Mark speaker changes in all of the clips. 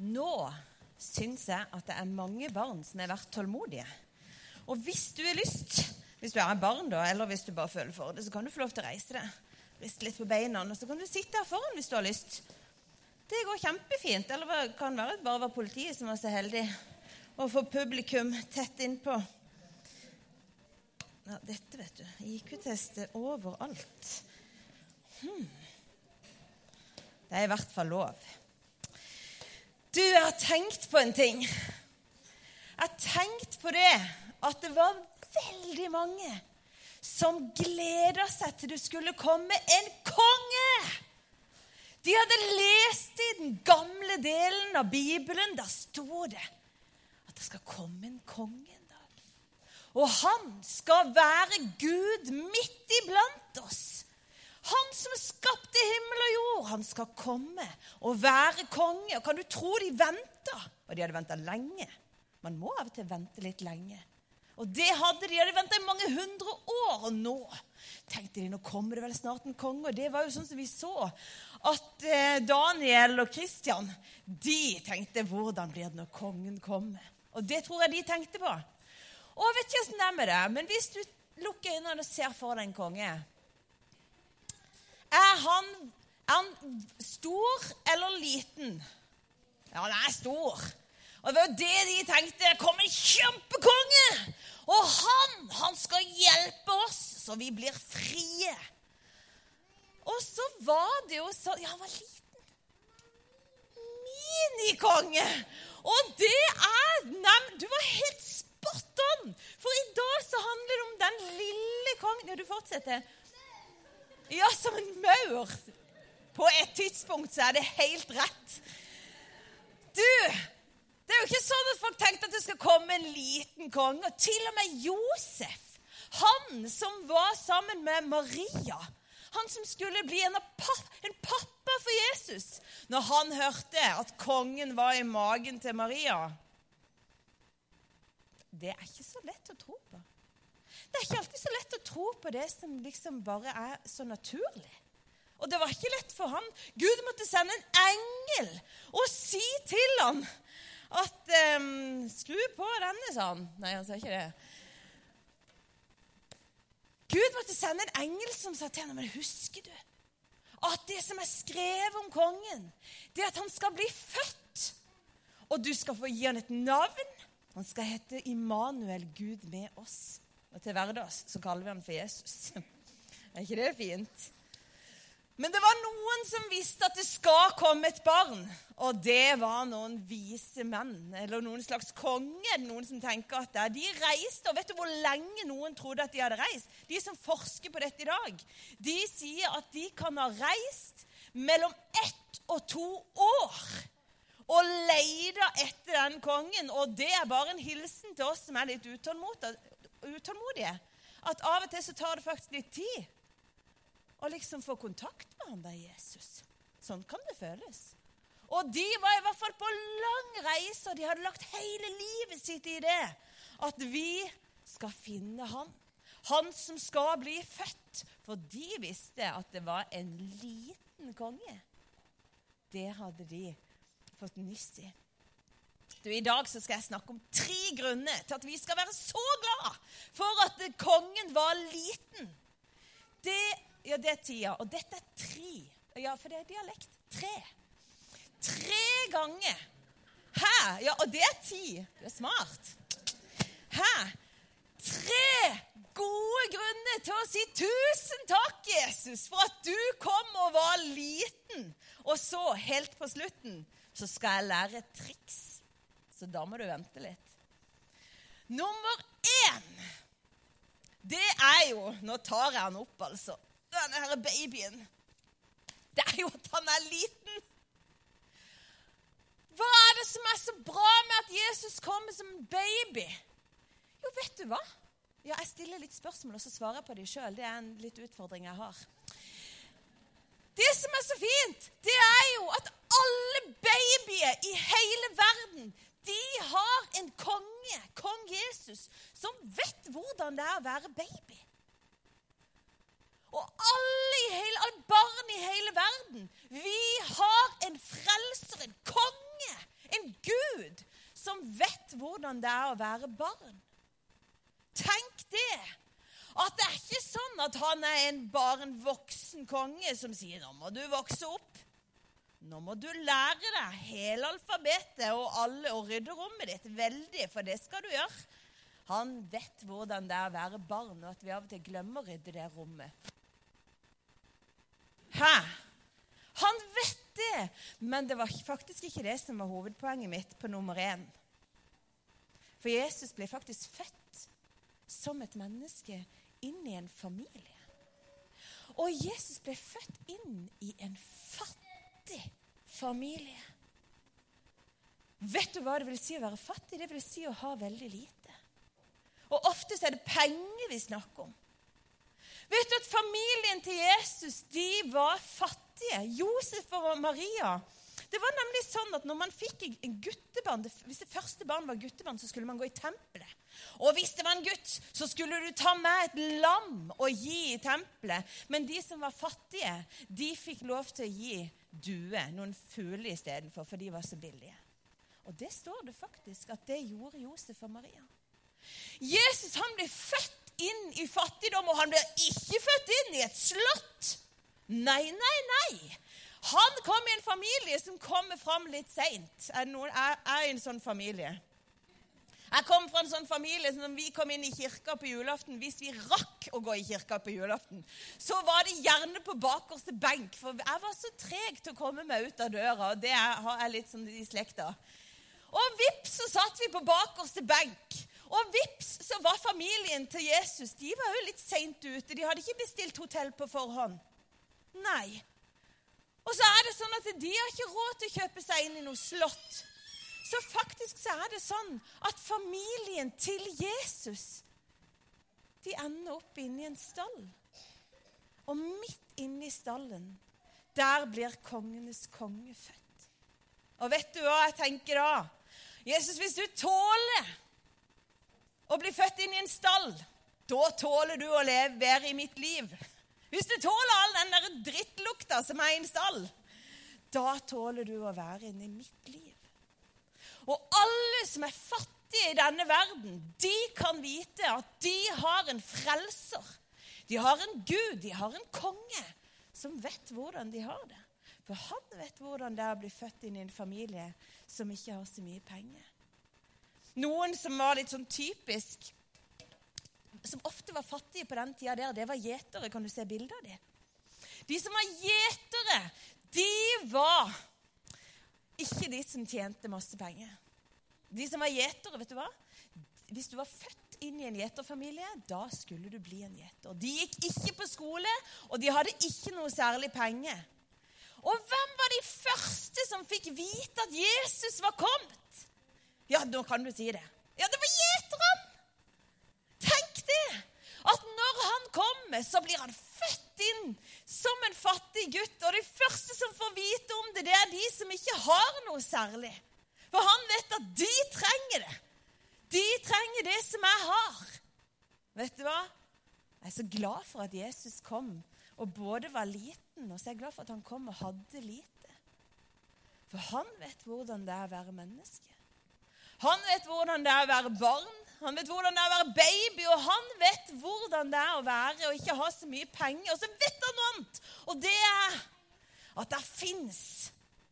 Speaker 1: Nå syns jeg at det er mange barn som har vært tålmodige. Og hvis du har lyst, hvis du er barn da, eller hvis du bare føler for det, så kan du få lov til å reise deg. Riste litt på beina, og så kan du sitte her foran hvis du har lyst. Det går kjempefint. Eller det kan være bare var politiet som var så heldig å få publikum tett innpå. Ja, dette, vet du. IQ-test er overalt. Hmm. Det er i hvert fall lov. Du, jeg har tenkt på en ting. Jeg har tenkt på det at det var veldig mange som gleda seg til du skulle komme en konge. De hadde lest i den gamle delen av Bibelen. Der sto det at det skal komme en konge en dag. Og han skal være Gud midt iblant oss. Han som skapte himmel og jord, han skal komme og være konge. Og kan du tro de venta? Og de hadde venta lenge. Man må av og til vente litt lenge. Og det hadde de. De hadde venta i mange hundre år. Og nå tenkte de nå kommer det vel snart en konge. Og det var jo sånn som vi så at eh, Daniel og Kristian de tenkte hvordan blir det når kongen kommer? Og det tror jeg de tenkte på. Og jeg vet ikke åssen det er med det, men hvis du lukker øynene og ser for deg en konge er han, er han stor eller liten? Ja, han er stor. Og det var jo det de tenkte. Det kommer en kjempekonge! Og han, han skal hjelpe oss, så vi blir frie. Og så var det jo så Ja, han var liten. Minikonge! Og det er nem, Du var helt spot on! For i dag så handler det om den lille kongen Ja, du fortsetter. Ja, som en maur. På et tidspunkt så er det helt rett. Du, det er jo ikke sånn at folk tenkte at det skal komme en liten konge. Og til og med Josef, han som var sammen med Maria, han som skulle bli en, en pappa for Jesus, når han hørte at kongen var i magen til Maria Det er ikke så lett å tro på. Det er ikke alltid så lett å tro på det som liksom bare er så naturlig. Og det var ikke lett for han. Gud måtte sende en engel og si til ham at um, Skru på denne, sa han. Nei, han sa ikke det. Gud måtte sende en engel som sa til ham Men husker du at det som er skrevet om kongen, det er at han skal bli født. Og du skal få gi han et navn. Han skal hete Immanuel, Gud med oss. Og til hverdags så kaller vi han for Jesus. Er ikke det fint? Men det var noen som visste at det skal komme et barn. Og det var noen vise menn, eller noen slags konge. Noen som tenker at det. De reiste, og vet du hvor lenge noen trodde at de hadde reist? De som forsker på dette i dag, de sier at de kan ha reist mellom ett og to år og leita etter den kongen. Og det er bare en hilsen til oss som er litt utålmodige. At av og til så tar det faktisk litt tid å liksom få kontakt med han der Jesus. Sånn kan det føles. Og de var i hvert fall på lang reise, og de hadde lagt hele livet sitt i det. At vi skal finne han. Han som skal bli født. For de visste at det var en liten konge. Det hadde de fått nyss i. Du, I dag så skal jeg snakke om tre grunner til at vi skal være så glad for at kongen var liten. Det, ja, det er tida. Og dette er tre. Ja, for det er dialekt. Tre. Tre ganger. Hæ? Ja, og det er ti. Du er smart. Hæ? Tre gode grunner til å si tusen takk, Jesus, for at du kom og var liten. Og så, helt på slutten, så skal jeg lære et triks så da må du vente litt. Nummer én, det er jo Nå tar jeg han opp, altså. Denne her babyen. Det er jo at han er liten. Hva er det som er så bra med at Jesus kommer som baby? Jo, vet du hva? Ja, Jeg stiller litt spørsmål, og så svarer jeg på dem sjøl. Det er en litt utfordring jeg har. Det som er så fint, det er jo at alle babyer i hele de har en konge, kong Jesus, som vet hvordan det er å være baby. Og alle, hele, alle barn i hele verden, vi har en frelser, en konge. en gud, som vet hvordan det er å være barn. Tenk det! At det er ikke sånn at han er en bare en voksen konge som sier 'nå må du vokse opp'. Nå må du lære deg hele alfabetet og alle og rydde rommet ditt veldig, for det skal du gjøre. Han vet hvordan det er å være barn, og at vi av og til glemmer å rydde det rommet. Hæ? Han vet det, men det var faktisk ikke det som var hovedpoenget mitt på nummer én. For Jesus ble faktisk født som et menneske inn i en familie. Og Jesus ble født inn i en fattig familie. Vet du hva det vil si å være fattig? Det vil si å ha veldig lite. Og ofte er det penger vi snakker om. Vet du at familien til Jesus de var fattige? Josef og Maria det var nemlig sånn at når man fikk en guttebarn, Hvis det første barn var guttebarn, så skulle man gå i tempelet. Og hvis det var en gutt, så skulle du ta med et lam og gi i tempelet. Men de som var fattige, de fikk lov til å gi due, noen fugler istedenfor, for de var så billige. Og det står det faktisk at det gjorde Josef og Maria. Jesus han ble født inn i fattigdom, og han ble ikke født inn i et slott. Nei, nei, nei. Han kom i en familie som kommer fram litt seint. Er, er, er en sånn familie? Jeg kom fra en sånn familie som vi kom inn i kirka på julaften Hvis vi rakk å gå i kirka på julaften, så var det gjerne på bakerste benk. For jeg var så treg til å komme meg ut av døra. og Det har jeg litt sånn i slekta. Og vips, så satt vi på bakerste benk. Og vips, så var familien til Jesus De var jo litt seint ute. De hadde ikke bestilt hotell på forhånd. Nei. Og så er det sånn at de har ikke råd til å kjøpe seg inn i noe slott. Så faktisk så er det sånn at familien til Jesus de ender opp inni en stall. Og midt inni stallen, der blir kongenes konge født. Og vet du hva jeg tenker da? Jesus, hvis du tåler å bli født inn i en stall, da tåler du å leve, bedre i mitt liv. Hvis du tåler all den der drittlukta som er i en stall, da tåler du å være inne i mitt liv. Og alle som er fattige i denne verden, de kan vite at de har en frelser. De har en gud, de har en konge, som vet hvordan de har det. For han vet hvordan det er å bli født inn i en familie som ikke har så mye penger. Noen som var litt sånn typisk som ofte var fattige på den tida der, det var gjetere. Kan du se bilder av dem? De som var gjetere, de var ikke de som tjente masse penger. De som var gjetere, vet du hva? Hvis du var født inn i en gjeterfamilie, da skulle du bli en gjeter. De gikk ikke på skole, og de hadde ikke noe særlig penger. Og hvem var de første som fikk vite at Jesus var kommet? Ja, nå kan du si det. Ja, det var gjeterne! det! At når han kommer, så blir han født inn som en fattig gutt. Og de første som får vite om det, det er de som ikke har noe særlig. For han vet at de trenger det. De trenger det som jeg har. Vet du hva? Jeg er så glad for at Jesus kom og både var liten, og så er jeg glad for at han kom og hadde lite. For han vet hvordan det er å være menneske. Han vet hvordan det er å være barn. Han vet hvordan det er å være baby, og han vet hvordan det er å være og ikke ha så mye penger. Og så vet han noe annet, og det er at det fins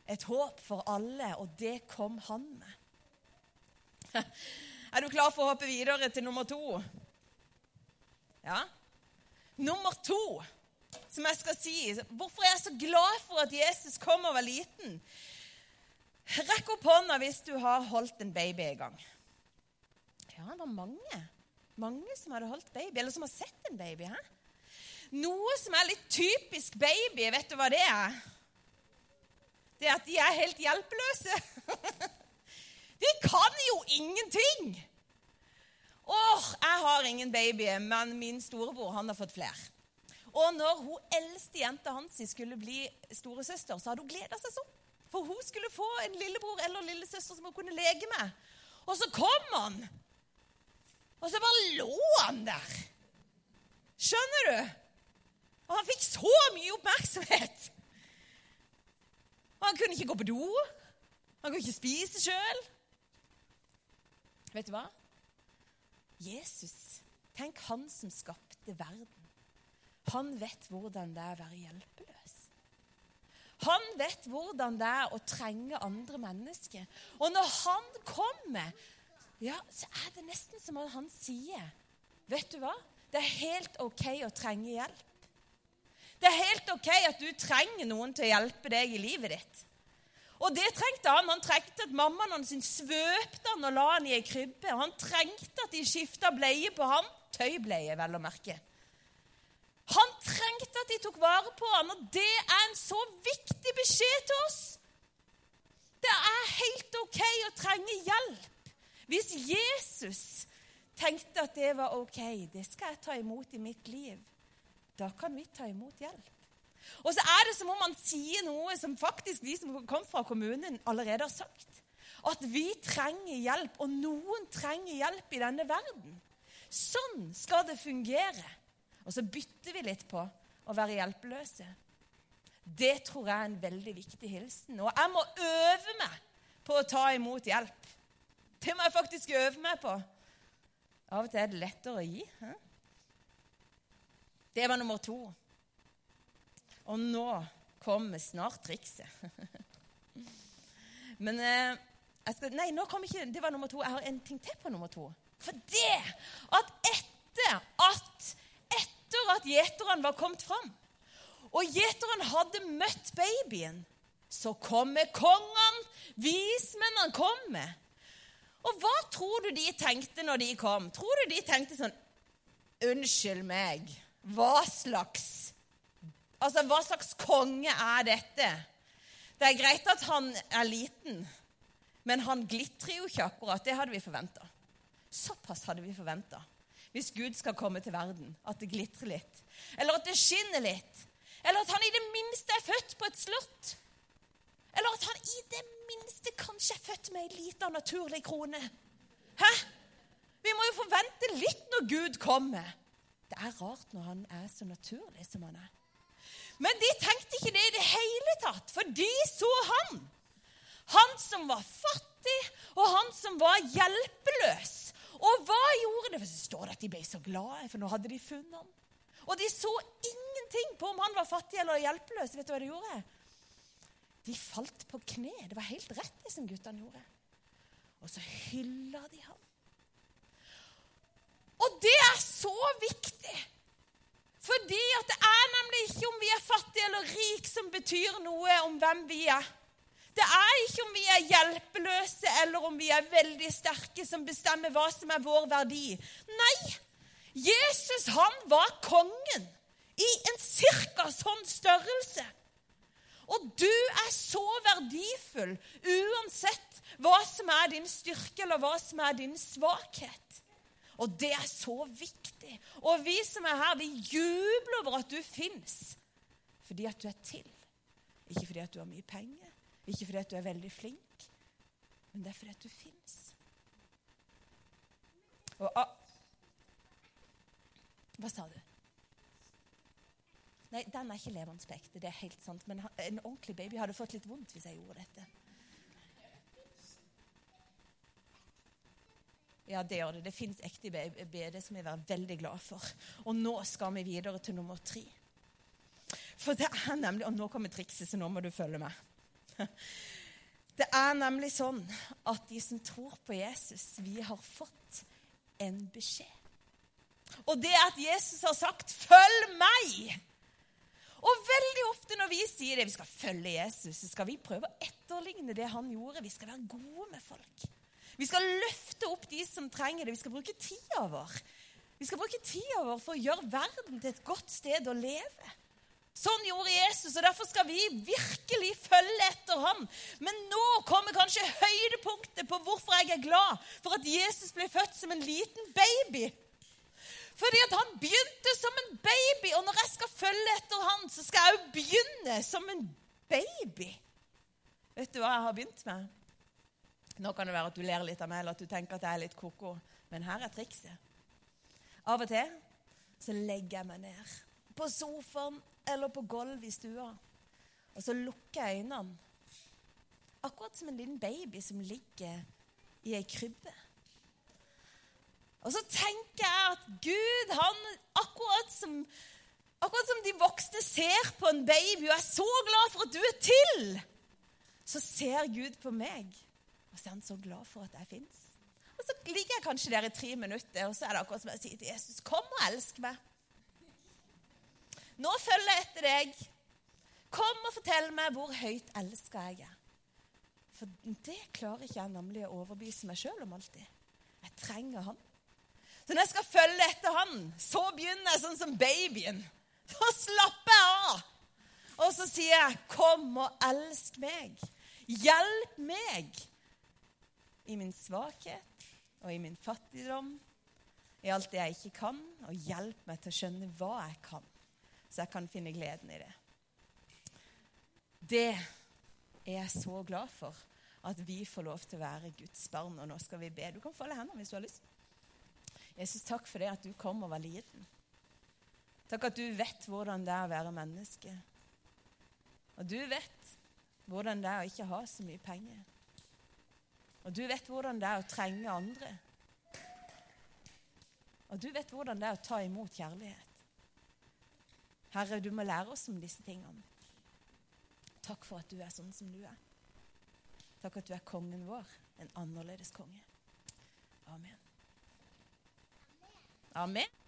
Speaker 1: et håp for alle, og det kom han med. Er du klar for å hoppe videre til nummer to? Ja? Nummer to, som jeg skal si Hvorfor er jeg så glad for at Jesus kom og var liten? Rekk opp hånda hvis du har holdt en baby en gang. Ja, det var mange. Mange som hadde holdt baby, eller som har sett en baby. Hæ? Noe som er litt typisk baby, vet du hva det er? Det er at de er helt hjelpeløse. de kan jo ingenting! Åh, jeg har ingen baby, men min storebror han har fått flere. Og når hun eldste jenta hans skulle bli storesøster, så hadde hun gleda seg sånn. For hun skulle få en lillebror eller lillesøster som hun kunne leke med. Og så kom han! Og så bare lå han der. Skjønner du? Og han fikk så mye oppmerksomhet. Og han kunne ikke gå på do. Han kunne ikke spise sjøl. Vet du hva? Jesus, tenk han som skapte verden. Han vet hvordan det er å være hjelpeløs. Han vet hvordan det er å trenge andre mennesker. Og når han kommer, ja, så er det nesten som han sier Vet du hva? Det er helt OK å trenge hjelp. Det er helt OK at du trenger noen til å hjelpe deg i livet ditt. Og det trengte han. Han trengte at mammaen hans svøpte han og la han i ei krybbe. Han trengte at de skifta bleie på han. Tøybleie, vel å merke. Han trengte at de tok vare på han, og det er en så viktig beskjed til oss. Det er helt OK å trenge hjelp. Hvis Jesus tenkte at det var OK, det skal jeg ta imot i mitt liv, da kan vi ta imot hjelp. Og så er det som om han sier noe som faktisk de som kom fra kommunen, allerede har sagt. At vi trenger hjelp, og noen trenger hjelp i denne verden. Sånn skal det fungere. Og så bytter vi litt på å være hjelpeløse. Det tror jeg er en veldig viktig hilsen. Og jeg må øve meg på å ta imot hjelp. Det må jeg faktisk øve meg på. Av og til er det lettere å gi. He? Det var nummer to. Og nå kommer snart trikset. Men eh, skal, Nei, nå kom ikke, det var nummer to. Jeg har en ting til på nummer to. For det at etter at etter at gjeteren var kommet fram, og gjeteren hadde møtt babyen, så kommer kongene, vismennene kommer. Og hva tror du de tenkte når de kom? Tror du de tenkte sånn Unnskyld meg, hva slags Altså, hva slags konge er dette? Det er greit at han er liten, men han glitrer jo ikke akkurat. Det hadde vi forventa. Såpass hadde vi forventa. Hvis Gud skal komme til verden, at det glitrer litt. Eller at det skinner litt. Eller at han i det minste er født på et slott. Eller at han i det minste kanskje er født med ei lita naturlig krone. Hæ? Vi må jo forvente litt når Gud kommer. Det er rart når han er så naturlig som han er. Men de tenkte ikke det i det hele tatt, for de så han. Han som var fattig, og han som var hjelpeløs. Og hva gjorde det? For så står det at de ble så glade, for nå hadde de funnet ham. Og de så ingenting på om han var fattig eller hjelpeløs. Vet du hva de gjorde? De falt på kne. Det var helt rett, det som guttene gjorde. Og så hylla de ham. Og det er så viktig fordi at det er nemlig ikke om vi er fattige eller rike som betyr noe om hvem vi er. Det er ikke om vi er hjelpeløse eller om vi er veldig sterke som bestemmer hva som er vår verdi. Nei, Jesus han var kongen i en cirka sånn størrelse. Og du er så verdifull uansett hva som er din styrke eller hva som er din svakhet. Og det er så viktig. Og vi som er her, vi jubler over at du fins fordi at du er til. Ikke fordi at du har mye penger, ikke fordi at du er veldig flink, men det er fordi at du fins. Hva sa du? Nei, den er ikke levendespekte. Det er helt sant. Men en ordentlig baby hadde fått litt vondt hvis jeg gjorde dette. Ja, det gjør det. Det fins ekte BD som vi er veldig glad for. Og nå skal vi videre til nummer tre. For det er nemlig Og nå kommer trikset, så nå må du følge med. Det er nemlig sånn at de som tror på Jesus, vi har fått en beskjed. Og det at Jesus har sagt 'følg meg'. Og veldig ofte når vi sier det, vi skal følge Jesus, så skal vi prøve å etterligne det han gjorde. Vi skal være gode med folk. Vi skal løfte opp de som trenger det. Vi skal bruke tida vår. Vi skal bruke tida vår for å gjøre verden til et godt sted å leve. Sånn gjorde Jesus, og derfor skal vi virkelig følge etter ham. Men nå kommer kanskje høydepunktet på hvorfor jeg er glad for at Jesus ble født som en liten baby. Fordi at han begynte som en baby, og når jeg skal følge etter han, så skal jeg òg begynne som en baby. Vet du hva jeg har begynt med? Nå kan det være at du ler litt av meg, eller at du tenker at jeg er litt ko-ko. Men her er trikset. Av og til så legger jeg meg ned på sofaen eller på gulvet i stua. Og så lukker jeg øynene. Akkurat som en liten baby som ligger i ei krybbe. Og så tenker jeg at Gud, han akkurat som, akkurat som de voksne ser på en baby og er så glad for at du er til, så ser Gud på meg, og så er han så glad for at jeg fins. Og så ligger jeg kanskje der i tre minutter, og så er det akkurat som jeg sier til Jesus, kom og elsk meg. Nå følger jeg etter deg. Kom og fortell meg hvor høyt elska jeg er. For det klarer ikke jeg nemlig å overbevise meg sjøl om alltid. Jeg trenger han. Så når jeg skal følge etter han, så begynner jeg sånn som babyen. Så slapper jeg av. Og så sier jeg, 'Kom og elsk meg. Hjelp meg i min svakhet og i min fattigdom, i alt det jeg ikke kan, og hjelp meg til å skjønne hva jeg kan, så jeg kan finne gleden i det.' Det er jeg så glad for, at vi får lov til å være Guds barn. Og nå skal vi be. Du kan folde hendene hvis du har lyst. Jesus, takk for det at du kom og var liten. Takk at du vet hvordan det er å være menneske. Og du vet hvordan det er å ikke ha så mye penger. Og du vet hvordan det er å trenge andre. Og du vet hvordan det er å ta imot kjærlighet. Herre, du må lære oss om disse tingene. Takk for at du er sånn som du er. Takk at du er kongen vår, en annerledes konge. Amen. Amen.